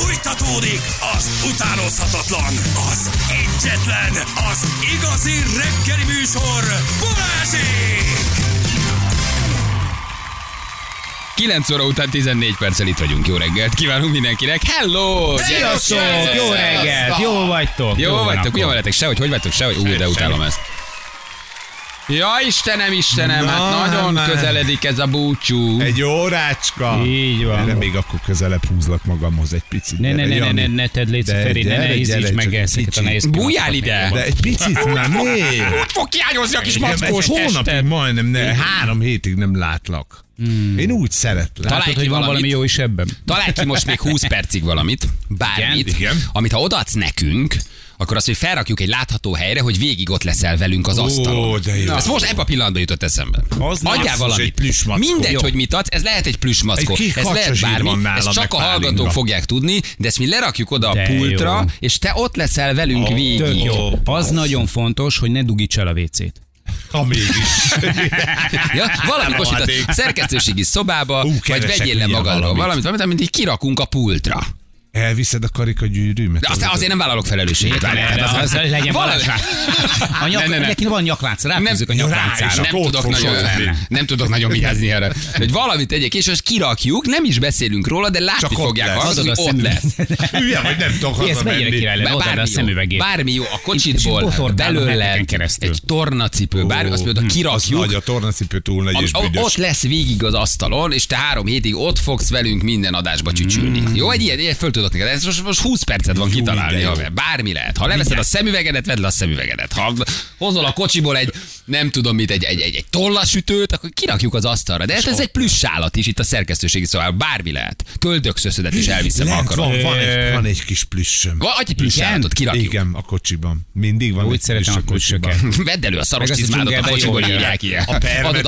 Fújtatódik az utánozhatatlan, az egyetlen, az igazi reggeli műsor, Balázsék! 9 óra után 14 perccel itt vagyunk. Jó reggelt kívánunk mindenkinek. Hello! Sziasztok! Jó reggelt! Jó vagytok! Jó van vagytok, jó veletek, sehogy, hogy vagytok, sehogy, úgy, de utálom ezt. Ja, Istenem, Istenem, Na, hát nagyon már. közeledik ez a búcsú. Egy órácska. Így van. Erre még akkor közelebb húzlak magamhoz egy picit. Ne, ne, ne, ne, ne, ne tedd légy Feri, ne nehézíts meg ezeket a nehéz Bújjál ide! De egy picit már miért? Úgy fog kiányozni a kis mackós hónapig majdnem, ne, három hétig nem látlak. Én úgy szeretlek. Találj ki hogy van valami jó is ebben? Találj ki most még 20 percig valamit, bármit, Igen, igen. amit ha odaadsz nekünk, akkor azt, hogy felrakjuk egy látható helyre, hogy végig ott leszel velünk az asztalon. de jó. Ez most ebben a pillanatban jutott eszembe. Az Adjál valamit. egy. Mindegy, Jó. hogy mit adsz, ez lehet egy kék Ez lehet bármi, van ezt csak a hallgatók fogják tudni, de ezt mi lerakjuk oda a De pultra, jó. és te ott leszel velünk Ó, végig. Tök jó. Ó, Az nagyon fontos, hogy ne dugíts el a WC-t. Ha mégis. Ja, valami a szerkesztőségi szobába, Ú, vagy vegyél le magadról valamit. valamit, valamit, amit így kirakunk a pultra. Elviszed a karikagyűrűmet? De aztán azért nem vállalok felelősséget. Várjál, De hát az, az legyen Balázs. A nyak, Ne, ne, ne. Van nyaklánc, ráfűzzük a nyakláncára. nem tudok, nagyon, sorolni. nem tudok nagyon vigyázni erre. Hogy valamit tegyek, és azt kirakjuk, nem is beszélünk róla, de látni Csak fogják lesz. hallgatni, Adod a hogy ott lesz. Hülye vagy, nem tudok király lenne, odaad a szemüvegét. bármi jó, a kocsitból, belőle egy tornacipő, bármi, azt mondod, Az kirakjuk, nagy, a tornacipő túl nagy és büdös. ott lesz végig az asztalon, és te három hétig ott fogsz velünk minden adásba csücsülni. Jó, egy ilyen föl tudok neked. Ez most, most 20 percet van. Jó, kitalálni. haver. Bármi lehet. Ha leveszed a szemüvegedet, vedd le a szemüvegedet. Ha hozol a kocsiból egy, nem tudom mit, egy, egy, egy, egy tollasütőt, akkor kirakjuk az asztalra. De ez, ez egy plusz állat is itt a szerkesztőségi szobában. Bármi lehet. Köldökszöszödet is elviszem, ha Lehet, akarod. van, van, egy, van egy kis plüssöm. Va- Adj egy plusz Igen? állatot, kirakjuk. Igen, a kocsiban. Mindig van Úgy egy szeretem a kocsiban. plüssöket. Vedd elő a szaros csizmádat, a kocsiból írják ilyen. A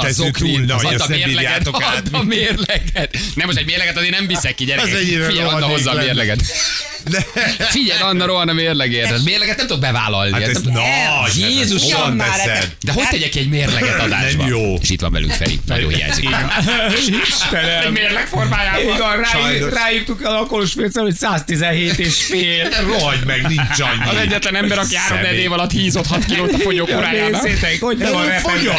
a zoknit, túl nagy, add a mérleget, add a mérleget. Nem, most egy mérleget azért nem viszek ki, ennyire Figyelj, hozzá a lenne. Mérleget. Figyelj, Anna rohan a mérlegért. A mérleget nem tudok bevállalni. Hát ez Nem- nagy. Jézus, hát honnan már teszed? De hogy tegyek egy mérleget adásba? Nem jó. És itt van velünk Feri. Nagyon hiányzik. Egy Istenem. mérleg formájában. Igen, Sajnos. ráírtuk el a alkoholos félszer, hogy 117 és fél. Rohagy meg, nincs annyi. Az egyetlen ember, aki három év alatt hízott 6 kilót a fogyókúrájának. Nézzétek, hogy be van repedve.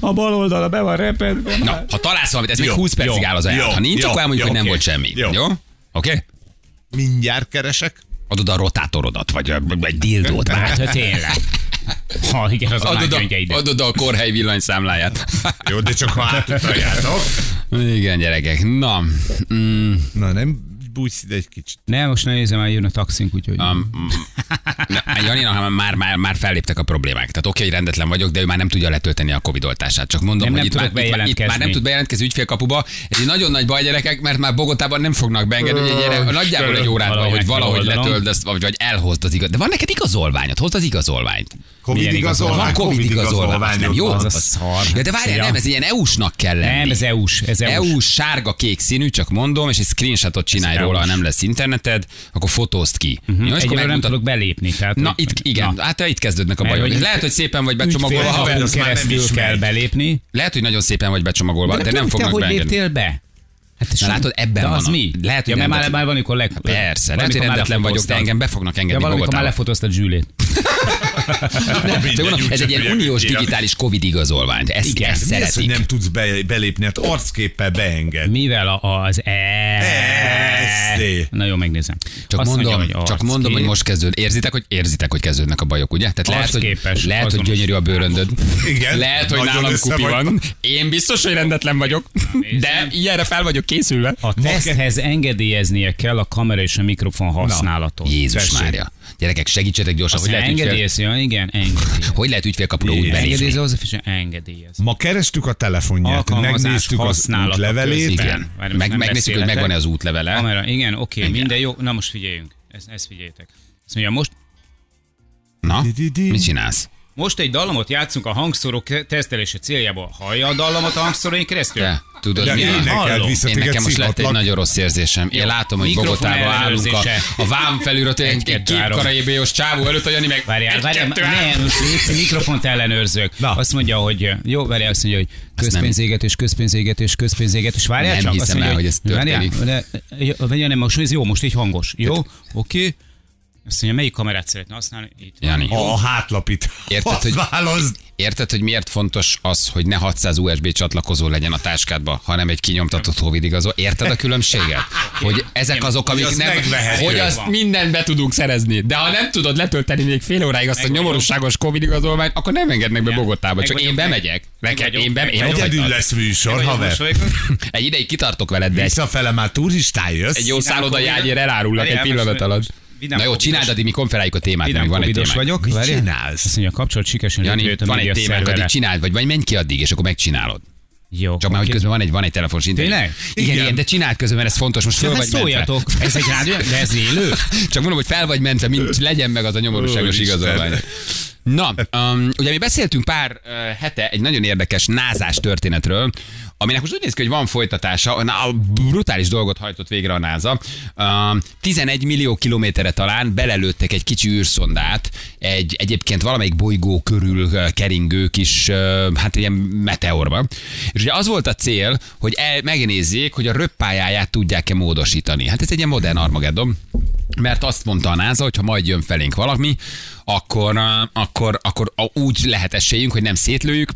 A bal oldala be van repedve. Na, ha találsz valamit, ez még Jó, 20 percig áll az ajánlat. Ha nincs, akkor elmondjuk, hogy nem volt semmi. Jó. Jó? Oké? Mindjárt keresek. Adod a rotátorodat, vagy egy dildót már. Hát, tényleg. Ha igen, az a Adod a, lágyöngyeidet. adod a korhely villanyszámláját. Jó, de csak ha átutaljátok. Igen, gyerekek. Na, mm, Na, nem bújsz ide egy kicsit. Ne, most ne nézem, már jön a taxink, úgyhogy... um, na, Janinak már, már, már felléptek a problémák. Tehát oké, hogy rendetlen vagyok, de ő már nem tudja letölteni a Covid oltását. Csak mondom, Nem, hogy nem itt, már, itt, már, itt már nem tud bejelentkezni ügyfélkapuba. Ez egy nagyon nagy baj, gyerekek, mert már Bogotában nem fognak beengedni, hogy gyere, nagyjából egy órát van, hogy valahogy letöld ezt, vagy, vagy elhozd az igaz. De van neked igazolványod, hozd az igazolványt. Covid igazolvány, Van Covid igazolvány, nem jó? Az a szar. Ja, de várjál, nem, ez ilyen EU-snak kell lenni. Nem, ez EU-s. Ez EU-s. EU-s sárga-kék színű, csak mondom, és egy screenshotot csinálj róla, ha nem lesz interneted, akkor fotózd ki. Uh-huh. Jó, és akkor nem tudok belépni. Tehát, Na, itt, igen, Na. hát itt kezdődnek a bajok. hogy Lehet, hogy szépen vagy becsomagolva, nem keresztül kell belépni. lehet, hogy nagyon szépen vagy becsomagolva, de, nem te fognak hogy léptél be? Hát Na látod, ebben de van az a- mi? lehet, hogy ja, mert már, már valamikor leg... Persze, lehet, hogy rendetlen vagyok, de engem be fognak Ja, engedni valamikor már lefotóztad Zsülét. Csak mondom, ez egy ilyen uniós digitális Covid igazolvány. Ezt, Igen. ezt Mi az, hogy szeretik. nem tudsz be, belépni? Hát arcképpel beenged. Mivel a, az Na jó, megnézem. Csak Azt mondom, mondja, hogy csak mondom, hogy most kezdőd. Érzitek, hogy érzitek, hogy kezdődnek a bajok, ugye? Tehát lehet, hogy, Arcképes, lehet, hogy gyönyörű a bőröndöd. Igen, Lehet, hogy nálam kupi vagytok. van. Én biztos, hogy rendetlen vagyok. De ilyenre fel vagyok készülve. A teszthez engedélyeznie kell a kamera és a mikrofon használatot. Jézus. Mária. Gyerekek, segítsetek gyorsan, Azt hogy lehet, ügyfél, engedélyez, ja, igen, engedélyez. hogy lehet ügyfélkapura úgy belépni. Engedélyez, az engedélyez. Ma kerestük a telefonját, megnéztük az használata levelét. közben. Igen. Meg, nem megnézzük, hogy megvan-e az útlevele. Kamera, igen, oké, Igen. minden jó. Na most figyeljünk. Ezt, ezt figyeljétek. Azt mondja, most, Na, mit csinálsz? Most egy dallamot játszunk a hangszóró ke- tesztelése céljából. Hallja a dallamot a hangszórón keresztül? De, tudod De mi? énekel Hallom. Én nekem most lett egy nagyon rossz érzésem. Én látom, hogy Bogotában állunk a, a vám felület, egy, Egy, egy kettő, két három. karaibiós csávó előtt, a Jani meg Várjál, várjál, nem, most mikrofont ellenőrzök. Na. Azt mondja, hogy jó, várjál, azt mondja, hogy közpénzégetés, közpénzégetés, közpénzégetés. Várjál Nem csak, azt hiszem mondja, el, hogy ez várjál, történik. de, jó, várjál, nem, most ez jó, most így hangos. Jó, oké. Azt mondja, melyik kamerát szeretne használni? Itt. Jani. A, a hátlapit. Érted, Azt hogy- válaszd. Érted, hogy miért fontos az, hogy ne 600 USB csatlakozó legyen a táskádba, hanem egy kinyomtatott Covid igazol? Érted a különbséget? Hogy ezek azok, amik nem, hogy azt mindent be tudunk szerezni. De ha nem tudod letölteni még fél óráig azt a nyomorúságos Covid igazolványt, akkor nem engednek be. Bogotába. Csak én bemegyek. meg Nekem, én, be, meg én ott vagyok. Egyedül lesz műsor, haver. Egy ideig kitartok veled, de egy, Visszafele már turistál jössz. egy jó Covid- ágyér elárulnak egy pillanat alatt. Na jó, csináld, addig mi konferáljuk a témát, még van egy témánk. vagyok, Mit várjál. csinálsz? Azt mondja, a kapcsolat sikeresen Jani, van egy témánk, addig csináld, vagy, vagy menj ki addig, és akkor megcsinálod. Jó, Csak már, hogy közben van egy, van egy telefonos internet. Tényleg? Igen, Igen. igen, de csináld közben, mert ez fontos, most föl Hát vagy mentve. szóljatok, ez egy rádió, de ez élő? Csak mondom, hogy fel vagy mentve, mint legyen meg az a nyomorúságos igazolvány. Na, um, ugye mi beszéltünk pár uh, hete egy nagyon érdekes názás történetről, aminek most úgy néz ki, hogy van folytatása, na, a brutális dolgot hajtott végre a NASA. Um, 11 millió kilométerre talán belelőttek egy kicsi űrszondát, egy egyébként valamelyik bolygó körül uh, keringő kis, uh, hát ilyen meteorba. És ugye az volt a cél, hogy el, megnézzék, hogy a röppályáját tudják-e módosítani. Hát ez egy ilyen modern Armageddon, mert azt mondta a NASA, hogy ha majd jön felénk valami, akkor, uh, akkor, akkor úgy lehet esélyünk, hogy nem szétlőjük,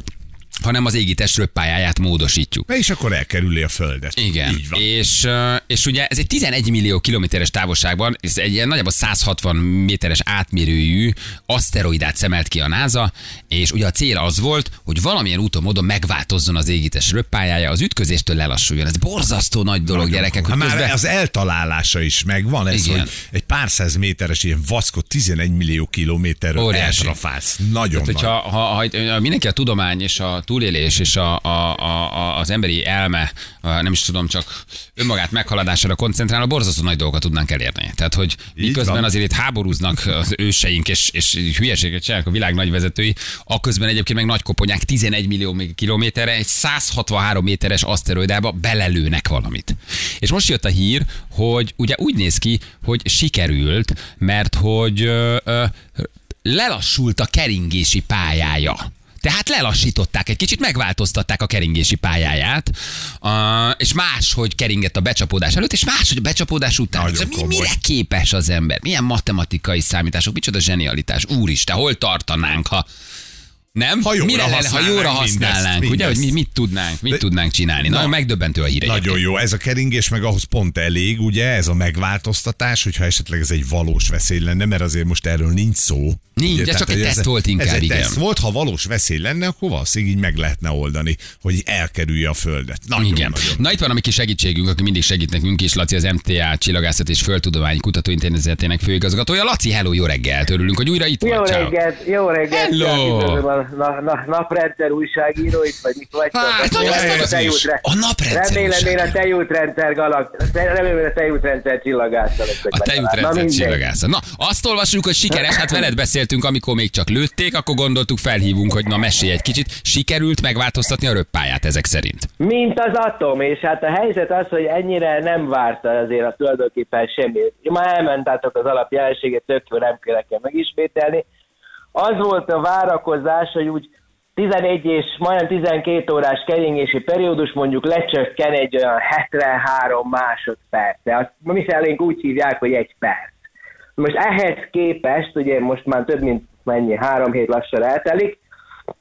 hanem az égitest röppályáját módosítjuk. És akkor elkerüli a földet. Igen, Így van. és, és ugye ez egy 11 millió kilométeres távolságban, ez egy ilyen nagyjából 160 méteres átmérőjű aszteroidát szemelt ki a NASA, és ugye a cél az volt, hogy valamilyen úton, módon megváltozzon az égítés röppályája, az ütközéstől lelassuljon. Ez borzasztó nagy dolog, gyerekek, Hát hogy már közben... az eltalálása is megvan, ez, Igen. hogy egy pár száz méteres ilyen vaszkot 11 millió kilométerről eltrafálsz. Nagyon Tehát, hogyha nagy. ha, ha, ha mindenki a tudomány és a túlélés és a, a, a, az emberi elme, a, nem is tudom, csak önmagát meghaladására koncentrálva, borzasztó nagy dolgokat tudnánk elérni. Tehát, hogy miközben azért itt háborúznak az őseink, és, és hülyeséget csinálnak a világ nagyvezetői, akközben egyébként meg nagy koponyák 11 millió kilométerre egy 163 méteres aszteroidába belelőnek valamit. És most jött a hír, hogy ugye úgy néz ki, hogy sikerült, mert hogy ö, ö, lelassult a keringési pályája. Tehát lelassították egy kicsit, megváltoztatták a keringési pályáját, uh, és máshogy keringett a becsapódás előtt, és máshogy a becsapódás után. Nagyon Szóval mi, komoly. mire képes az ember? Milyen matematikai számítások, micsoda zsenialitás. Úristen, hol tartanánk, ha nem? Ha jóra Mire lenne, ha használnánk jóra mindezt, használnánk, ugye, mindezt. hogy mi mit tudnánk, mit De- tudnánk csinálni. Nagyon Na, megdöbbentő a hír Nagyon egyébként. jó, ez a keringés meg ahhoz pont elég, ugye, ez a megváltoztatás, hogyha esetleg ez egy valós veszély lenne, mert azért most erről nincs szó. Nincs, ugye, de csak egy ez- teszt volt inkább, Ez egy igen. teszt volt, ha valós veszély lenne, akkor valószínűleg így meg lehetne oldani, hogy elkerülje a földet. Nagyon, Igen. Nagyon. Na itt van a mi kis segítségünk, aki mindig segít nekünk is, Laci az MTA Csillagászat és Földtudományi Kutatóintézetének főigazgatója. Laci, hello, jó reggelt, örülünk, hogy újra itt Jó vagy. Ciao. reggelt, jó reggelt, Hello! a na, na, naprendszer újságíróit, vagy mit vagy. Hát, a naprendszer Remélem, én a újságíró. tejútrendszer galak, remélem, a tejútrendszer csillagásztal. A tejútrendszer csillagászat. Na, azt olvasjuk, hogy sikeres, hát veled beszéltünk, amikor még csak lőtték, akkor gondoltuk, felhívunk, hogy na mesélj egy kicsit. Sikerült megváltoztatni a röppályát ezek szerint. Mint az atom, és hát a helyzet az, hogy ennyire nem várta azért a tulajdonképpen semmit. Már elmentátok az alapjelenséget, tök jó, nem kell nekem megismételni. Az volt a várakozás, hogy úgy 11 és majdnem 12 órás keringési periódus mondjuk lecsökken egy olyan 73 másodpercre. Azt mi szerint úgy hívják, hogy egy perc. Most ehhez képest, ugye most már több mint mennyi, három hét lassan eltelik,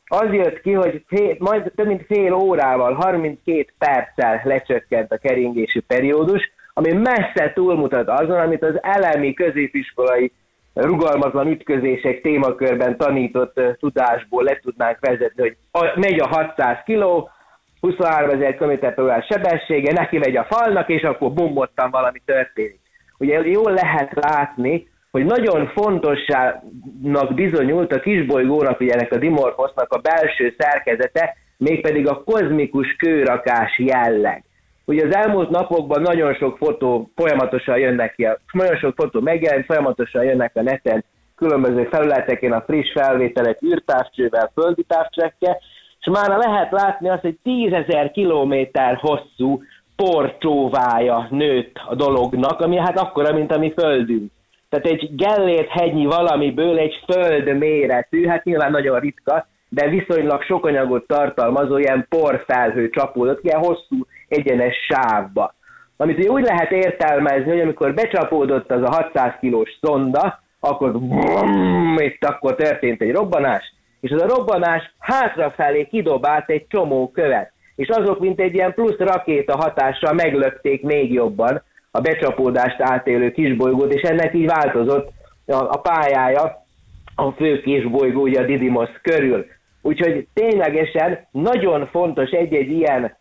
az jött ki, hogy fél, majd több mint fél órával, 32 perccel lecsökkent a keringési periódus, ami messze túlmutat azon, amit az elemi középiskolai rugalmatlan ütközések témakörben tanított tudásból le tudnánk vezetni, hogy megy a 600 kiló, 23 ezer km sebessége, neki megy a falnak, és akkor bumbottan valami történik. Ugye jól lehet látni, hogy nagyon fontosnak bizonyult a kisbolygónak, ugye ennek a Dimorphosnak a belső szerkezete, mégpedig a kozmikus kőrakás jelleg. Ugye az elmúlt napokban nagyon sok fotó folyamatosan jönnek ki, nagyon sok fotó megjelent, folyamatosan jönnek a neten különböző felületeken a friss felvételek űrtávcsővel, földi távcsekkel, és már lehet látni azt, hogy tízezer kilométer hosszú porcsóvája nőtt a dolognak, ami hát akkora, mint a mi földünk. Tehát egy Gellért hegyi valamiből egy föld méretű, hát nyilván nagyon ritka, de viszonylag sok anyagot tartalmazó ilyen porfelhő csapódott, ilyen hosszú egyenes sávba. Amit úgy lehet értelmezni, hogy amikor becsapódott az a 600 kilós szonda, akkor brum, itt akkor történt egy robbanás, és az a robbanás hátrafelé kidobált egy csomó követ, és azok, mint egy ilyen plusz rakéta hatással meglökték még jobban a becsapódást átélő kisbolygót, és ennek így változott a, a pályája a fő kisbolygó, ugye a Didymos körül. Úgyhogy ténylegesen nagyon fontos egy-egy ilyen,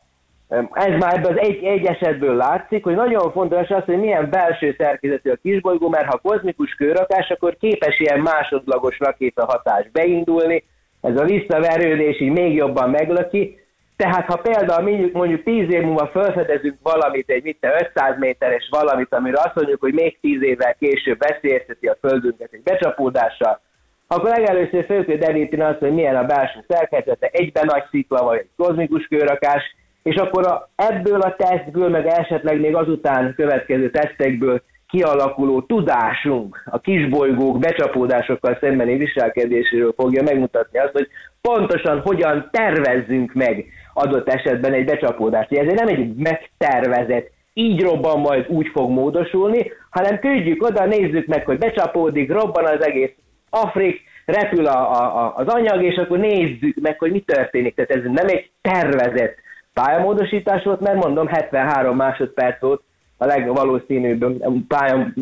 ez már az egy, egy esetből látszik, hogy nagyon fontos az, hogy milyen belső szerkezetű a kisbolygó, mert ha kozmikus kőrakás, akkor képes ilyen másodlagos rakéta hatás beindulni, ez a visszaverődés így még jobban meglöki, tehát ha például mondjuk, mondjuk 10 év múlva felfedezünk valamit, egy mit 500 méteres valamit, amire azt mondjuk, hogy még 10 évvel később veszélyezteti a Földünket egy becsapódással, akkor legelőször föl kell deríteni azt, hogy milyen a belső szerkezete, egyben nagy szikla vagy egy kozmikus kőrakás, és akkor a, ebből a tesztből, meg esetleg még azután következő tesztekből kialakuló tudásunk a kisbolygók becsapódásokkal szembeni viselkedéséről fogja megmutatni azt, hogy pontosan hogyan tervezzünk meg adott esetben egy becsapódást. Ez nem egy megtervezett, így robban majd úgy fog módosulni, hanem küldjük oda, nézzük meg, hogy becsapódik, robban az egész Afrik, repül a, a, az anyag, és akkor nézzük meg, hogy mi történik. Tehát ez nem egy tervezett pályamódosítás volt, mert mondom, 73 másodperc volt a legvalószínűbb pályam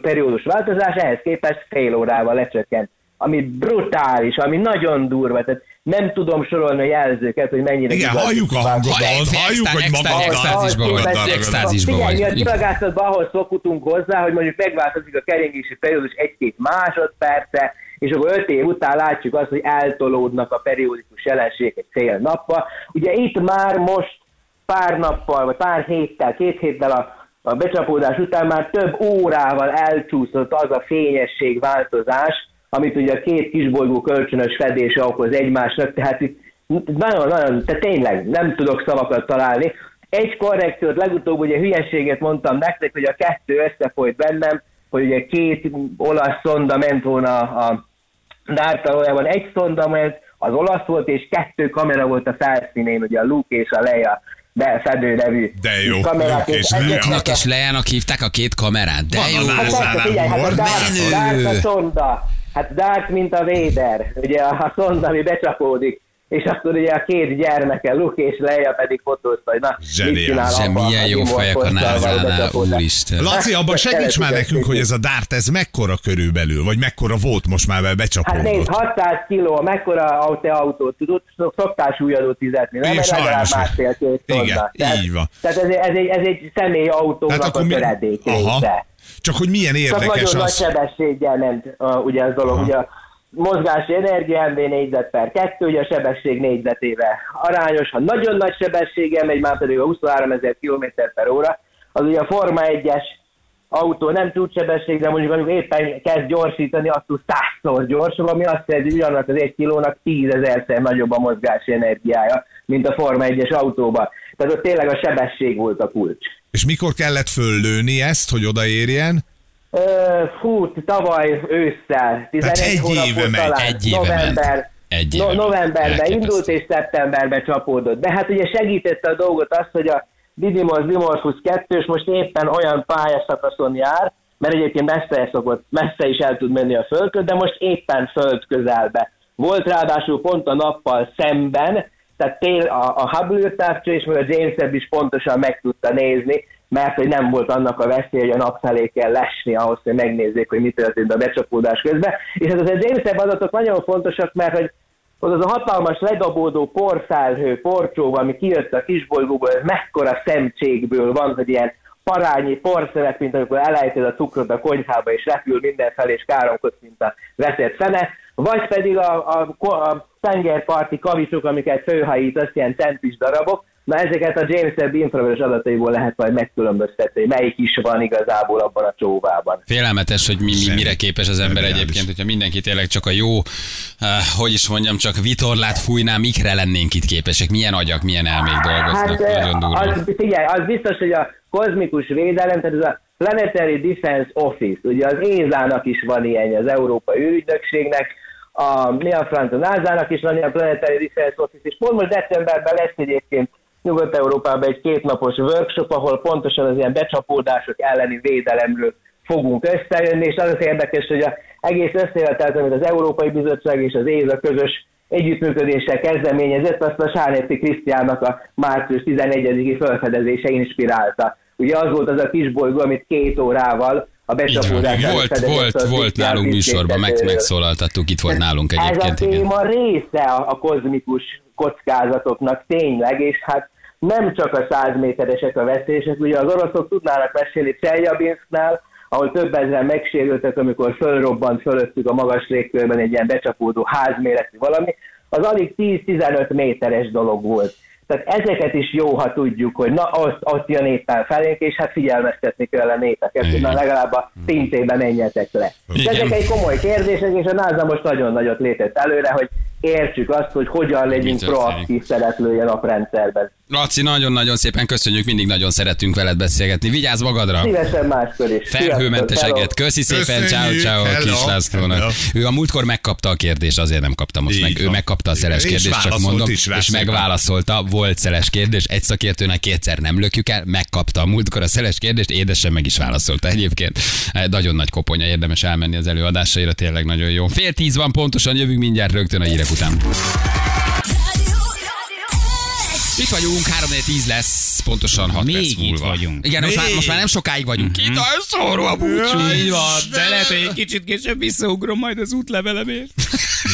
periódus változás, ehhez képest fél órával lecsökkent ami brutális, ami nagyon durva, tehát nem tudom sorolni a jelzőket, hogy mennyire... Igen, halljuk a hangodat, halljuk, hogy maga extázisban vagy. Figyelj, mi a csillagászatban ahhoz szokutunk hozzá, hogy mondjuk megváltozik a keringési periódus egy-két másodperce, és akkor öt év után látjuk azt, hogy eltolódnak a periódikus jelenségek egy fél nappa. Ugye itt már most pár nappal, vagy pár héttel, két héttel a a becsapódás után már több órával elcsúszott az a fényesség változás, amit ugye a két kisbolygó kölcsönös fedése okoz egymásnak, tehát itt nagyon-nagyon, tehát tényleg nem tudok szavakat találni. Egy korrekciót legutóbb ugye hülyeséget mondtam nektek, hogy a kettő összefolyt bennem, hogy ugye két olasz szonda ment volna a Dártalójában, egy szonda ment, az olasz volt, és kettő kamera volt a felszínén, ugye a Luke és a Leia fedő nevű De jó, kamerák. Luke és. Luke és Leának hívták a két kamerát, de Van jó. a Hát figyelj, hát a Menő. Dark, Dark a szonda, hát Dark, mint a Vader, ugye a szonda, ami becsapódik, és akkor ugye a két gyermeke, Luke és Leia pedig fotózta, hogy na, mit Zseniális. csinál Zse, abba milyen a jó fejek a názánál, úristen. Laci, abban segíts már nekünk, hogy ez a Dart, ez mekkora körülbelül, vagy mekkora volt most már, mert Hát nézd, becsapódott. 600 kiló, mekkora autó, autót tudod, szoktál súlyadó fizetni, nem? Legalább sajnos. másfél-két Igen, így van. Tehát ez, ez, egy, ez egy személyautónak a mi- töredék része. Csak hogy milyen Csak érdekes nagyon nagy az. sebességgel ment uh, ugye az dolog. Aha. Ugye a mozgási energia MV négyzet per kettő, ugye a sebesség négyzetével arányos. Ha nagyon nagy sebességgel megy, már pedig a 23 ezer km per óra, az ugye a Forma 1-es autó nem csúcssebesség, de mondjuk amikor éppen kezd gyorsítani, attól százszor gyorsul, ami azt jelenti, hogy ugyanaz az egy kilónak tízezerszer nagyobb a mozgási energiája, mint a Forma 1-es autóban. Tehát ott tényleg a sebesség volt a kulcs. És mikor kellett föllőni ezt, hogy odaérjen? Ö, Fú, tavaly ősszel, 11 egy hónapot éve megy, talán, egy éve november, ment. Egy éve no, novemberben indult, és szeptemberben csapódott. De hát ugye segítette a dolgot az, hogy a Didymos Dimorphus 2 most éppen olyan pályaszakaszon jár, mert egyébként messze, szokott, messze is el tud menni a földköd, de most éppen föld közelbe. Volt ráadásul pont a nappal szemben, tehát tél, a, a Hubble űrtávcső és meg a James Webb is pontosan meg tudta nézni, mert hogy nem volt annak a veszély, hogy a nap felé kell lesni ahhoz, hogy megnézzék, hogy mi történt a becsapódás közben. És ez az a James Webb adatok nagyon fontosak, mert hogy az az a hatalmas ledobódó porfelhő, porcsó, ami kijött a kisbolygóból, ez mekkora szemcségből van, hogy ilyen parányi porszövet, mint amikor elejted a cukrot a konyhába, és repül mindenfelé, és káromkodsz, mint a veszett fene, vagy pedig a, a, a tengerparti kavicsok, amiket főhajítasz, ilyen centis darabok, Na ezeket a James Webb infravörös adataiból lehet majd megkülönböztetni, hogy melyik is van igazából abban a csóvában. Félelmetes, hogy mi, mi, mire képes az ember egyébként, hogyha mindenki tényleg csak a jó, uh, hogy is mondjam, csak vitorlát fújná, mikre lennénk itt képesek, milyen agyak, milyen elmék dolgoznak, Hát nagyon eh, durva. az, figyelj, az biztos, hogy a kozmikus védelem, tehát ez a Planetary Defense Office, ugye az ESA-nak is van ilyen, az Európai űrügynökségnek, a, mi a franc, a NASA-nak is van ilyen Planetary Defense Office, és pont most decemberben lesz egyébként Nyugat-Európában egy kétnapos workshop, ahol pontosan az ilyen becsapódások elleni védelemről fogunk összejönni, és az az érdekes, hogy az egész összejövetet, amit az Európai Bizottság és az ESA közös együttműködéssel kezdeményezett, azt a Sárnéti Krisztiánnak a március 11-i felfedezése inspirálta. Ugye az volt az a kis bolygó, amit két órával a becsapódás előtt Volt, volt, volt nálunk műsorban, meg, megszólaltattuk, itt volt nálunk ez a egyébként. Téma része a, a kozmikus kockázatoknak tényleg, és hát nem csak a 100 méteresek a veszélyesek, ugye az oroszok tudnának mesélni Cseljabinsknál, ahol több ezeren megsérültek, amikor fölrobbant fölöttük a magas légkörben egy ilyen becsapódó házméretű valami, az alig 10-15 méteres dolog volt. Tehát ezeket is jó, ha tudjuk, hogy na, azt, azt jön éppen felénk, és hát figyelmeztetni kell a népeket, hogy na legalább a pintébe menjetek le. Igen. Ezek egy komoly kérdések, és a NASA most nagyon nagyot lépett előre, hogy értsük azt, hogy hogyan legyünk proaktív szereplője a naprendszerben. Laci, nagyon-nagyon szépen köszönjük, mindig nagyon szeretünk veled beszélgetni. Vigyázz magadra! Szívesen máskor is. Felhőmenteseket. Sziasztok, Köszi szépen, ciao ciao Kis Lászlónak. hello. Ő a múltkor megkapta a kérdést, azért nem kapta most Így meg. Ő van. megkapta a szeles kérdést, csak mondom, is és megválaszolta. Volt szeles kérdés, egy szakértőnek kétszer nem lökjük el, megkapta a múltkor a szeles kérdést, édesen meg is válaszolta egyébként. Eh, Nagyon nagy koponya, érdemes elmenni az előadásaira, tényleg nagyon jó. Fél tíz van pontosan, jövünk mindjárt rögtön a hírek után. Itt vagyunk, 3 10 lesz, pontosan 6 Még itt múlva. vagyunk. Igen, most már, most már nem sokáig vagyunk. Itt a szóró a búcsú. Így van, de lehet, hogy egy kicsit később visszaugrom majd az útlevelemért.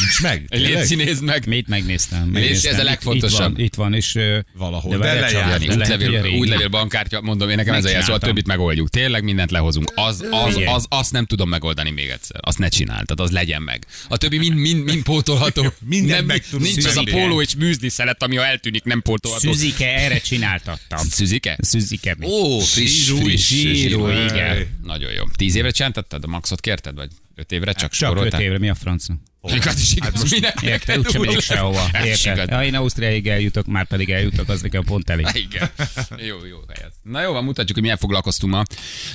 Nincs meg. Légy Tényleg? nézd meg. Mit megnéztem? ez megnéztem. a Itt- legfontosabb. Itt van, itt van és... Valahol, de de a Útlevél, útlevél, bankkártya, mondom, én nekem ez a jelszó, a Megcsináltam. többit megoldjuk. Tényleg mindent lehozunk. Az, az, Figyelj. az, azt nem tudom megoldani még egyszer. Azt ne csináltad, az legyen meg. A többi mind, mind, mind pótolható. Mindent nem, meg Nincs az a póló és műzli szelet, ami ha eltűnik, nem pótolható. Szüzike, erre csináltattam. Szüzike? Szüzike. Ó, friss, friss. zsírú. igen. Nagyon jó. Tíz évre csináltattad? A maxot kérted? Vagy öt évre csak, Csak öt évre, mi a francnak? Igaz is igaz, minek Érted? érted? Úgysem úgy megyek lesz. sehova. Is Érted? Ha én Ausztriáig eljutok, már pedig eljutok, az nekem pont elég. Igen. Jó, jó helyez. Na jó, van, mutatjuk, hogy milyen foglalkoztunk ma.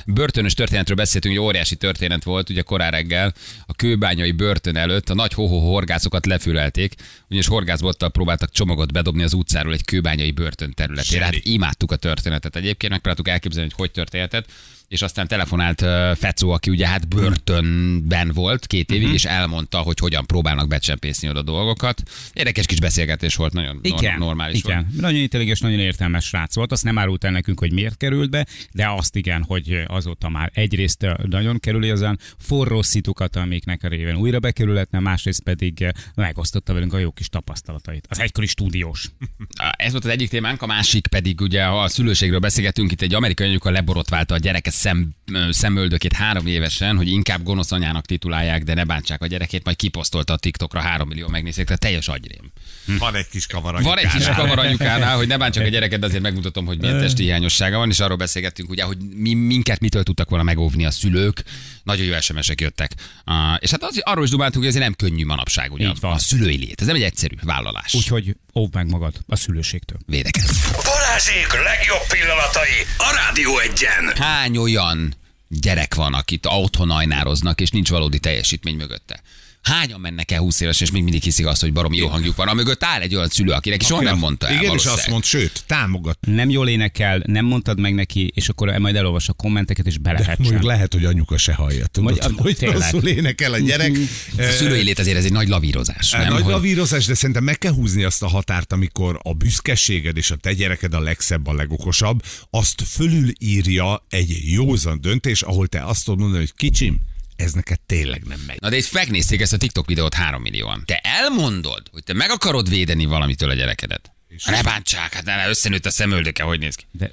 Börtönös történetről beszéltünk, hogy óriási történet volt, ugye korán reggel a kőbányai börtön előtt a nagy hoho horgászokat lefülelték, ugyanis horgászbottal próbáltak csomagot bedobni az utcáról egy kőbányai börtön területére. Hát imádtuk a történetet egyébként, megpróbáltuk elképzelni, hogy hogy történhetett és aztán telefonált Fecó, aki ugye hát börtönben volt két évig, és elmondta, hogy hogyan próbálnak becsempészni oda dolgokat. Érdekes kis beszélgetés volt, nagyon Igen, normális igen. volt. Nagyon intelligens, nagyon értelmes srác volt. Azt nem árult el nekünk, hogy miért került be, de azt igen, hogy azóta már egyrészt nagyon kerüli azon forró szitukat, amiknek a révén újra bekerülhetne, másrészt pedig megosztotta velünk a jó kis tapasztalatait. Az egykori stúdiós. Ez volt az egyik témánk, a másik pedig ugye, ha a szülőségről beszélgetünk, itt egy amerikai anyuka leborotválta a gyereke szem, szemöldökét három évesen, hogy inkább gonosz anyának titulálják, de ne bántsák a gyerekét, majd kiposztolta a TikTokra, három millió megnézték, tehát teljes agyrém. Van egy kis kavar Van egy kis kavar anyukánál, hogy ne bántsak a gyereket, de azért megmutatom, hogy milyen testi hiányossága van, és arról beszélgettünk, ugye, hogy mi, minket mitől tudtak volna megóvni a szülők. Nagyon jó SMS-ek jöttek. Uh, és hát az, arról is dumáltunk, hogy ez nem könnyű manapság, ugye, Így van. a szülői lét. Ez nem egy egyszerű vállalás. Úgyhogy óvd meg magad a szülőségtől. Védekezz. Balázsék legjobb pillanatai a Rádió egyen. Hány olyan gyerek van, akit otthon ajnároznak, és nincs valódi teljesítmény mögötte? Hányan mennek el 20 éves, és még mindig hiszik azt, hogy baromi jó hangjuk van, amögött áll egy olyan szülő, akinek soha nem mondta el Igen, és azt mond, sőt, támogat. Nem jól énekel, nem mondtad meg neki, és akkor majd elolvas a kommenteket, és belefetsen. Mondjuk lehet, hogy anyuka se hallja. Tudod, Vagy- hogy rosszul énekel a gyerek. A szülői lét azért ez egy nagy lavírozás, nem? Nagy Hogy- lavírozás, de szerintem meg kell húzni azt a határt, amikor a büszkeséged és a te gyereked a legszebb, a legokosabb, azt fölülírja egy józan döntés, ahol te azt tudod mondani, hogy kicsim, ez neked tényleg nem megy. Na de itt megnézték ezt a TikTok videót 3 millióan. Te elmondod, hogy te meg akarod védeni valamitől a gyerekedet. Ha ne bántsák, hát ne, összenőtt a szemöldöke, hogy néz ki. De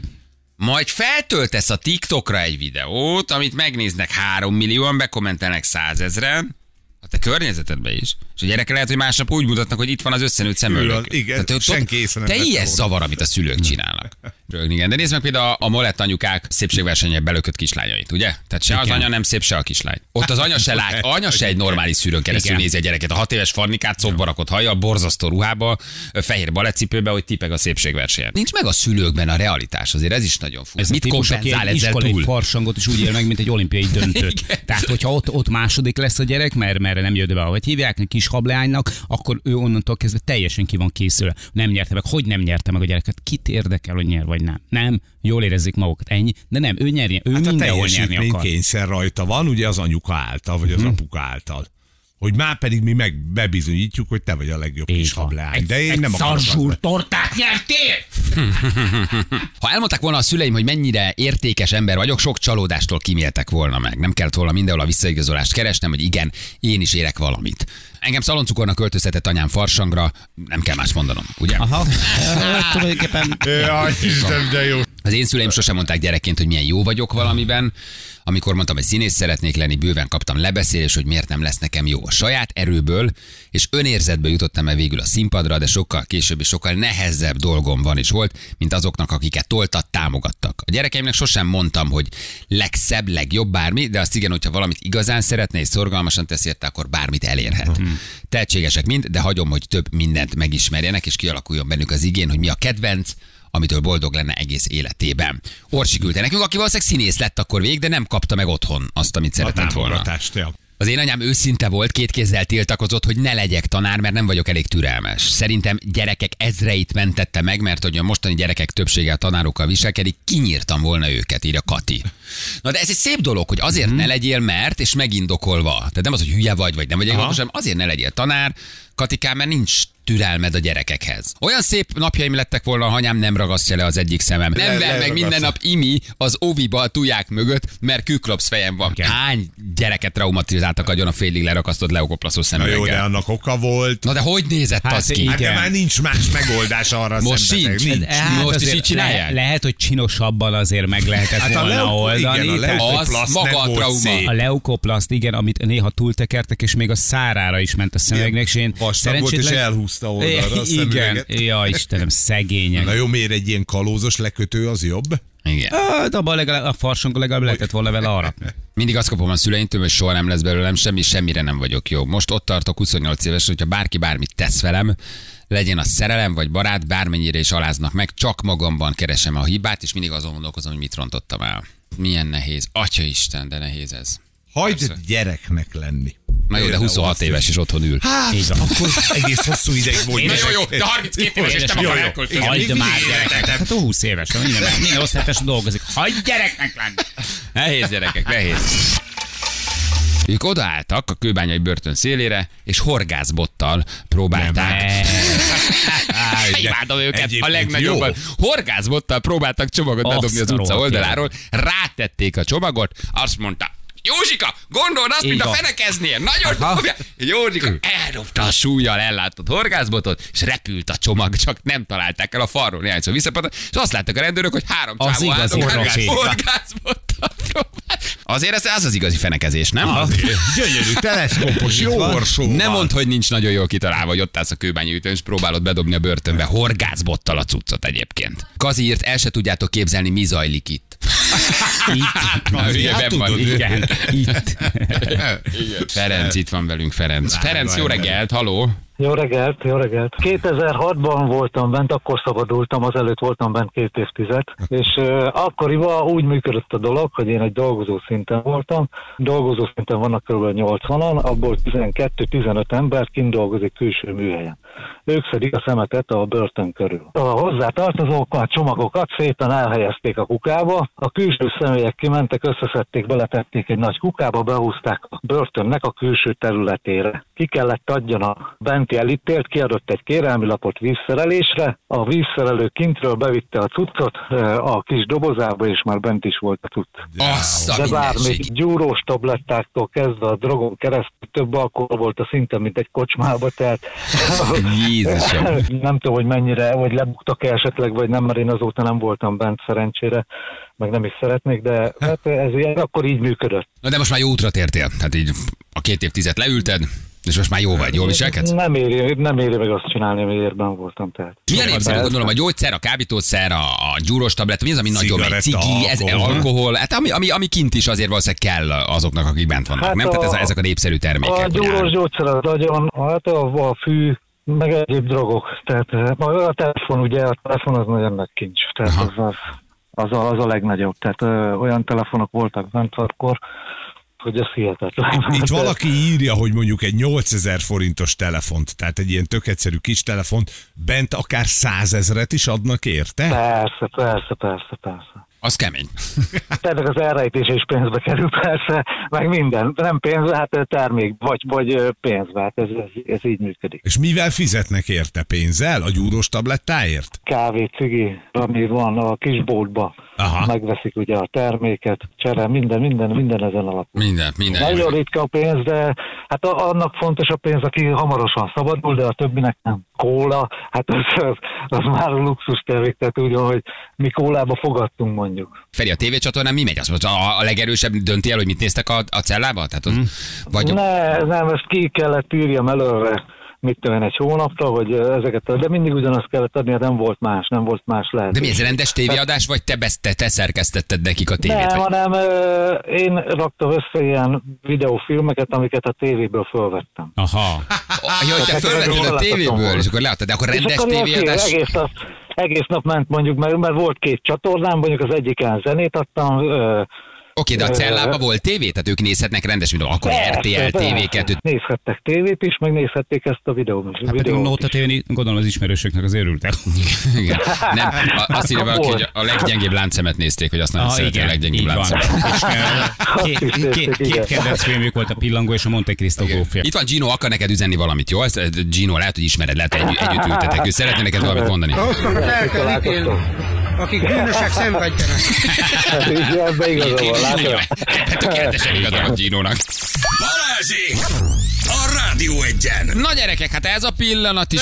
Majd feltöltesz a TikTokra egy videót, amit megnéznek 3 millióan, bekommentelnek 100 ezeren. A te környezetedbe is. És a gyerekek lehet, hogy másnap úgy mutatnak, hogy itt van az összenőtt szemöldök. Igen, Tehát, senki észre nem Te volna. zavar, amit a szülők csinálnak. Rögni, igen. De nézd meg például a, a molett anyukák szépségversenyen belökött kislányait, ugye? Tehát se az Igen. anya nem szép, se a kislány. Ott az anya se lát, anya se egy normális szűrőn keresztül Igen. nézi a gyereket. A hat éves farnikát szobba rakott hajjal, borzasztó ruhába, fehér baletcipőbe, hogy tipeg a szépségversenyen. Nincs meg a szülőkben a realitás, azért ez is nagyon fura. Ez Mit kompenzál ezzel túl? farsangot is úgy él meg, mint egy olimpiai döntőt. Igen. Tehát, hogyha ott, ott második lesz a gyerek, mert, mert nem jött be, ahogy hívják, egy kis hableánynak, akkor ő onnantól kezdve teljesen ki van készülve. Nem nyerte meg. Hogy nem nyerte meg a gyereket? Kit érdekel, hogy nyer vagy nem? Nem, jól érezzék magukat. Ennyi. De nem, ő nyerje. Ő Hát a mindenhol nyerni akar. kényszer rajta van, ugye az anyuka által, vagy az Mhm. apuka által. Hogy már pedig mi meg bebizonyítjuk, hogy te vagy a legjobb kis Így van. hableány. De én egy nem akarok. szarzsúr tortát nyertél! Ha elmondták volna a szüleim, hogy mennyire értékes ember vagyok, sok csalódástól kiméltek volna meg. Nem kellett volna mindenhol a visszaigazolást keresnem, hogy igen, én is érek valamit. Engem szaloncukornak költöztetett anyám farsangra, nem kell más mondanom, ugye? Aha, Hát, tulajdonképpen Jaj, Isten, de jó. Az én szüleim sosem mondták gyerekként, hogy milyen jó vagyok valamiben. Amikor mondtam, hogy színész szeretnék lenni, bőven kaptam lebeszélés, hogy miért nem lesz nekem jó. A saját erőből és önérzetből jutottam el végül a színpadra, de sokkal később és sokkal nehezebb dolgom van és volt, mint azoknak, akiket toltat, támogattak. A gyerekeimnek sosem mondtam, hogy legszebb, legjobb bármi, de azt igen, hogyha valamit igazán szeretne és szorgalmasan tesz érte, akkor bármit elérhet. Tehetségesek mind, de hagyom, hogy több mindent megismerjenek, és kialakuljon bennük az igén, hogy mi a kedvenc, amitől boldog lenne egész életében. Orsi küldte nekünk, aki valószínűleg színész lett akkor végig, de nem kapta meg otthon azt, amit szeretett volna. ja. Az én anyám őszinte volt, két kézzel tiltakozott, hogy ne legyek tanár, mert nem vagyok elég türelmes. Szerintem gyerekek ezreit mentette meg, mert hogy a mostani gyerekek többsége a tanárokkal viselkedik, kinyírtam volna őket, írja Kati. Na de ez egy szép dolog, hogy azért ne legyél mert, és megindokolva. Tehát nem az, hogy hülye vagy, vagy nem vagy okos, hanem azért ne legyél tanár, Katikám, mert nincs türelmed a gyerekekhez. Olyan szép napjaim lettek volna, ha anyám nem ragasztja le az egyik szemem. Nem Le- ver meg minden nap imi az óviba a tuják mögött, mert küklops fejem van. Igen. Hány gyereket traumatizáltak agyon a félig lerakasztott leokoplaszos Na jó, de szemüveggel? annak oka volt. Na de hogy nézett Hát az ki? Hát de már nincs más megoldás arra Most sincs. Nincs. Hát Most is így csinálják? Le, lehet, hogy csinosabban azért meg lehetett Hát a volna leuko- oldani. igen, a Az maga a trauma. szép. A leukoplaszt, igen, amit néha túltekertek, és még a szárára is ment a szemüvegnek, és én Vastag volt, és elhúzta oldalra a Igen, ja Istenem, szegények. Na jó, miért egy ilyen kalózos lekötő az jobb? Igen. Hát abban legalább, a farsonkon legalább lehetett volna vele arra. Mindig azt kapom a szüleimtől, hogy soha nem lesz belőlem semmi, semmire nem vagyok jó. Most ott tartok 28 éves, hogyha bárki bármit tesz velem, legyen a szerelem vagy barát, bármennyire is aláznak meg, csak magamban keresem a hibát, és mindig azon gondolkozom, hogy mit rontottam el. Milyen nehéz. Atya Isten, de nehéz ez. Hagyd Persze. gyereknek lenni. Na jó, de Például 26 azt, éves és otthon ül. Hát, Így van. akkor egész hosszú ideig volt. Na jó, jó, de 32 éves és nem akar elköltözni. Hagyd már gyereket. Hát ó, 20 éves, minden, minden osztálytárs dolgozik. Hagyd gyereknek lenni. Nehéz gyerekek, nehéz. Ők odaálltak a kőbányai börtön szélére, és horgászbottal próbálták. Imádom őket a legnagyobban. Horgászbottal próbáltak csomagot bedobni az utca oldaláról, rátették a csomagot, azt mondta, Józsika, gondold azt, mint a fenekeznél. Nagyon dobja. Józsika eldobta a súlyjal ellátott horgászbotot, és repült a csomag, csak nem találták el a falról néhányszor visszapadt, és azt láttak a rendőrök, hogy három Az csávó profi. horgászbottal. Azért ez az az igazi fenekezés, nem? Gyönyörű, teleszkópos, jó orsó. Nem mondd, hogy nincs nagyon jól kitalálva, hogy ott állsz a kőbányi ütőn, és próbálod bedobni a börtönbe. Horgászbottal a cuccot egyébként. Kazi írt, el se tudjátok képzelni, mi zajlik itt. Itt. A hülyeben hát van. tudod, Igen, itt. Ferenc itt van velünk, Ferenc. Ferenc, jó reggelt, haló. Jó reggelt, jó reggelt. 2006-ban voltam bent, akkor szabadultam, azelőtt voltam bent két évtized, és uh, akkoriban úgy működött a dolog, hogy én egy dolgozó szinten voltam, dolgozó szinten vannak kb. 80-an, abból 12-15 ember kint dolgozik külső műhelyen. Ők szedik a szemetet a börtön körül. A hozzátartozók a csomagokat szépen elhelyezték a kukába, a külső személyek kimentek, összeszedték, beletették egy nagy kukába, behúzták a börtönnek a külső területére. Ki kellett adjon a benti elítélt, kiadott egy kérelmi lapot vízszerelésre, a vízszerelő kintről bevitte a cuccot ö, a kis dobozába, és már bent is volt a cucc. Azt De bár mindenség. még gyúrós tablettáktól kezdve a drogon keresztül több alkohol volt a szinte, mint egy kocsmába, tehát Jézusom. nem tudom, hogy mennyire, vagy lebuktak -e esetleg, vagy nem, mert én azóta nem voltam bent szerencsére, meg nem is szeretnék, de hát ez ilyen, akkor így működött. Na de most már jó útra tértél. Tehát így a két évtized leülted, és most már jó vagy, jól viselkedsz? Nem éri, nem éri meg azt csinálni, amiért ben voltam. Tehát. Milyen népszerű gondolom a gyógyszer, a kábítószer, a, a gyúros tabletta, mi az, ami nagyobb, egy Cigaretta, cigi, ez alkohol. alkohol, hát ami, ami, ami kint is azért valószínűleg kell azoknak, akik bent vannak, Hát nem? Tehát ez a, a- ezek a népszerű termékek. A gyúros áruk. gyógyszer az nagyon, hát a, a fű, meg egyéb drogok. Tehát eh, a telefon, ugye, a telefon az nagyon nagy kincs. Tehát Aha. az, az, az, a, az a legnagyobb. Tehát ö, olyan telefonok voltak bent akkor, hogy ez hihetetlen. Itt valaki írja, hogy mondjuk egy 8000 forintos telefont, tehát egy ilyen tök egyszerű kis telefont, bent akár százezret is adnak érte? Persze, persze, persze, persze. Az kemény. Tehát az elrejtése is pénzbe kerül, persze, meg minden. Nem pénzbe, hát termék, vagy, vagy pénzbe, hát ez, ez, ez így működik. És mivel fizetnek érte pénzzel? A gyúros tablettáért? Kávé, cigi, ami van a kisboltba, Aha. megveszik ugye a terméket, csere, minden, minden, minden ezen alapul. Minden, minden. Nagyon ritka a pénz, de hát annak fontos a pénz, aki hamarosan szabadul, de a többinek nem. Kóla, hát az, az, az már a luxus termék, tehát úgy, van, hogy mi kólába fogadtunk mondjuk. Feri, a tévécsatornán mi megy? Mondta, a, a legerősebb dönti el, hogy mit néztek a, a cellába? Tehát Hmm. az, vagy Ne, nem, ezt ki kellett írjam előre, mit tudom egy hónapra, hogy ezeket, de mindig ugyanazt kellett adni, hát nem volt más, nem volt más lehet. de mi ez rendes tévéadás, vagy te, best, te, te szerkesztetted nekik a tévét? Nem, vagy? hanem én raktam össze ilyen videófilmeket, amiket a tévéből fölvettem. Aha. Jó, hogy te fölvetted a tévéből, és akkor leadtad, de akkor rendes akkor tévéadás? Egész nap, egész nap ment mondjuk, mert, mert volt két csatornám, mondjuk az egyiken zenét adtam. Oké, de a Ö, cellában volt tévé, tehát ők nézhetnek rendes, mint akkor RTL TV2. Nézhettek tévét is, meg nézhették ezt a videót. Hát pedig a tévén gondolom az ismerősöknek az örültek. Igen. Nem, a- azt írja valaki, hogy a leggyengébb láncemet nézték, hogy azt nagyon szereti a leggyengébb láncemet. Két, kedvenc filmjük volt a Pillangó és a Monte Cristo gófja. Itt van Gino, akar neked üzenni valamit, jó? Ezt, Gino, lehet, hogy ismered, lehet, hogy egy, együtt ültetek. Ő szeretne neked valamit mondani. Azokat el kell ítélni, akik bűnösek szenvedjenek. Hát így ebbe igaza van, látod? Tökéletesen igaza van Gino-nak. Balázsék! A Rádió egyen! Na gyerekek, hát ez a pillanat is.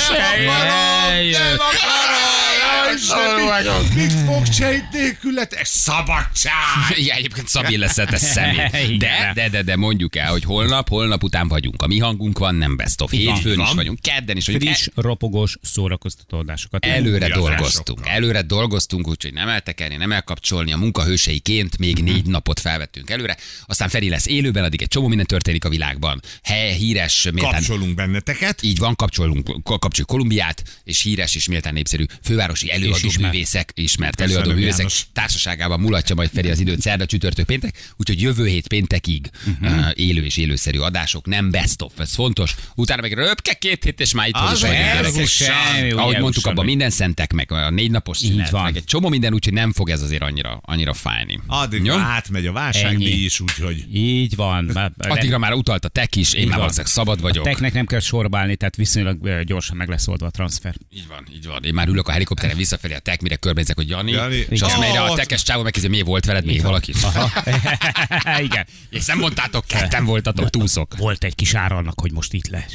Nem akarom! Mit fog sejt nélkületes szabadság? Igen, egyébként Szabi lesz személy. Igen. De, de, de, de mondjuk el, hogy holnap, holnap után vagyunk. A mi hangunk van, nem best of. Hétfőn is vagyunk, kedden is vagyunk. Friss, ropogós szórakoztató adásokat. Előre dolgoztunk, előre dolgoztunk, úgyhogy nem eltekerni, nem elkapcsolni, a munkahőseiként még Mhm. négy napot felvettünk előre, aztán Feri lesz élőben, addig egy csomó minden történik a világban. Hely, híres, méltán, Kapcsolunk benneteket. így van, kapcsolunk, kapcsoljuk Kolumbiát, és híres és méltán népszerű fővárosi előadó ismert. művészek, ismert Köszönöm, előadó művészek János. társaságában mulatja majd Feri az időt szerda, csütörtök, péntek, úgyhogy jövő hét péntekig Mhm. uh, élő és élőszerű adások, nem best of, ez fontos. Utána meg röpke két hét, és már itt Az vagyunk. Ahogy mondtuk, abban minden szentek, meg a négy napos szünet, van. meg egy csomó minden, úgyhogy nem fog ez azért annyira, annyira fájni. Addig átmegy a válságdíj is, úgyhogy Így van. Addigra már utalt a tek is, én már valószínűleg szabad A vagyok. teknek nem kell sorbálni, tehát viszonylag gyorsan meg lesz oldva a transfer. Így van, így van. Én már ülök a helikopteren visszafelé a tek, mire körbenézek, hogy Jani, Jani, és azt mondja, a tekes csávó megkérdezi, mi volt veled még valaki? Igen. És nem mondtátok, ketten voltatok, túszok. Volt egy kis ára annak, hogy most itt lesz.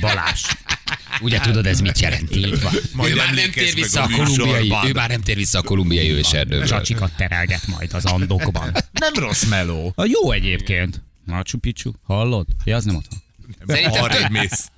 Balás. Ugye tudod, ez mit jelent? Így van. Majd ő már nem tér vissza a a kolumbiai, ő már nem tér vissza a kolumbiai őserdőből. Csacsikat terelget majd az andokban. nem rossz meló. A jó egyébként. Machu Picchu, hallod? Ja, az nem ott van. Szerintem tök, mész.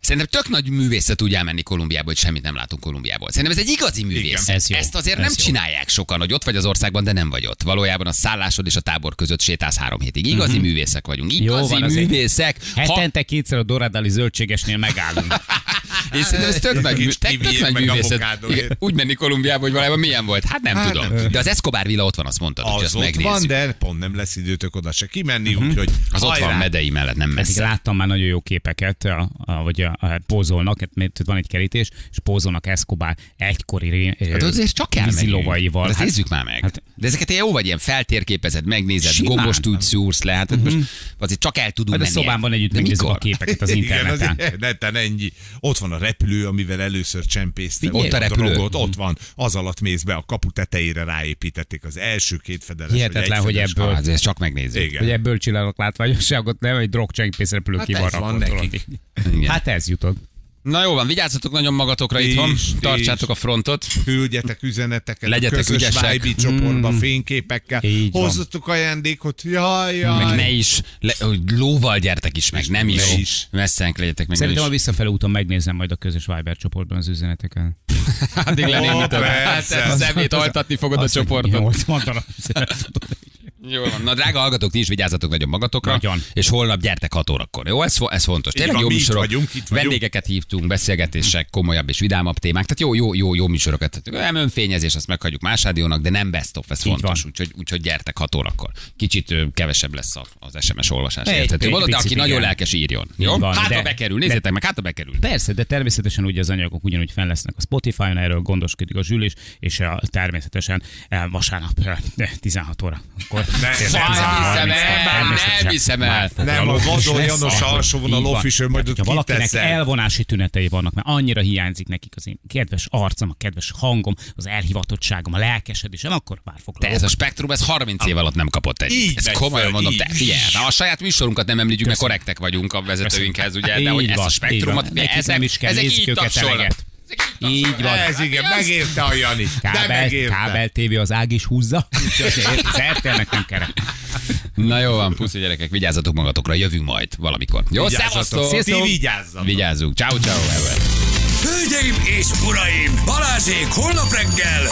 Szerintem tök nagy művészet tud elmenni Kolumbiába, hogy semmit nem látunk Kolumbiából. Szerintem ez egy igazi művész. Igen, ez jó, Ezt azért ez nem jó. csinálják sokan, hogy ott vagy az országban, de nem vagy ott. Valójában a szállásod és a tábor között sétálsz három hétig. Igazi művészek vagyunk. Mhm. Jó Igazi van, azért művészek. Ha, Hetente kétszer a Doradali zöldségesnél megállunk. és szerintem ez tök nagy, Kis mű- tök, tök nagy művészet. Igen, Úgy menni Kolumbiába, hogy valójában milyen volt. Hát nem Hát tudom. nem. De az Escobar villa ott van, azt mondtad, hogy Az azt ott megnézzük. van, de pont nem lesz időtök oda se kimenni, úgyhogy Az ott van hajrá. Medei mellett, nem Pedig messze. láttam már nagyon jó képeket, a, a, vagy pózolnak, hát, mert van egy kerítés, és pózolnak Escobar egykori uh, Hát azért csak vízilovaival. Hát, Hát, nézzük már meg. hát- De ezeket jó vagy, ilyen feltérképezed, megnézed, Simán. gombos úgy szúrsz le, hát most azért csak el tudunk a menni. szobámban együtt megnézzük a képeket az Igen, interneten. az neten ennyi. Ott van a repülő, amivel először csempésztek. Ott a repülő. drogot, ott van, az alatt mész be, a kapu tetejére ráépítették az első két fedeles. Hihetetlen, hogy ebből- Ah, azért csak megnézzük. Igen. Hogy ebből csinálok látványosságot, nem egy drogcsempész repülő Hát ki van ez nekik. Igen. Hát ez jutott. Na jó van, vigyázzatok nagyon magatokra Ti itthon, is, ti tartsátok a frontot. Küldjetek üzeneteket Legyetek a közös ügyesek. Vibe csoportba fényképekkel. Így van. Hozzatok ajándékot. Jaj, jaj. Meg ne is, le, lóval gyertek is meg, nem is. is. Messzenk legyetek meg. Szerintem a visszafele úton megnézem majd a közös Viber csoportban az üzeneteket. Addig lenémítod. Hát szemét altatni fogod a csoportot. üzenetet. Jó van. Na drága hallgatók, ti is vigyázzatok nagyon magatokra. Nagyon. És holnap gyertek 6 órakor. Jó, ez, ez fontos. Tényleg van, jó műsorok. vagyunk, itt vagyunk. Vendégeket hívtunk, beszélgetések, komolyabb és vidámabb témák. Tehát jó, jó, jó, jó műsorokat. Nem önfényezés, azt meghagyjuk más rádiónak, de nem best of, ez Így fontos. Úgyhogy, úgyhogy gyertek 6 órakor. Kicsit kevesebb lesz a- az SMS olvasás. Érthető módon, de aki nagyon igen. lelkes írjon. Jó? Van, Hát ha de- bekerül, de- nézzétek meg, hát ha bekerül. Persze, de természetesen ugye az anyagok ugyanúgy fenn lesznek a Spotify-on, erről gondoskodik a zsűl is, és eh, természetesen vasárnap eh, 16 óra. Akkor nem hiszem el, nem hiszem el. Nem, a Vadon János alsóvonal official, majd ott valakinek elvonási tünetei vannak, mert annyira hiányzik nekik az én kedves arcom, a kedves hangom, az elhivatottságom, a lelkesedésem, akkor már foglalok. ez a spektrum, ez 30 év alatt nem kapott egy. Ezt komolyan mondom, te figyelj, a saját műsorunkat nem említjük, mert korrektek vagyunk a vezetőinkhez, ugye, de hogy ezt a spektrumot, ezek, ezek így tapsolnak. Így van. Ez igen, megérte a Jani. Kábel, kábel TV az ág is húzza, RTL-nek nem kell. Na jó van, puszi gyerekek, vigyázzatok magatokra, jövünk majd valamikor. Jó, szevasztok! Ti vigyázzatok. Vigyázzunk, ciao ciao. Hölgyeim és uraim, Balázsék holnap reggel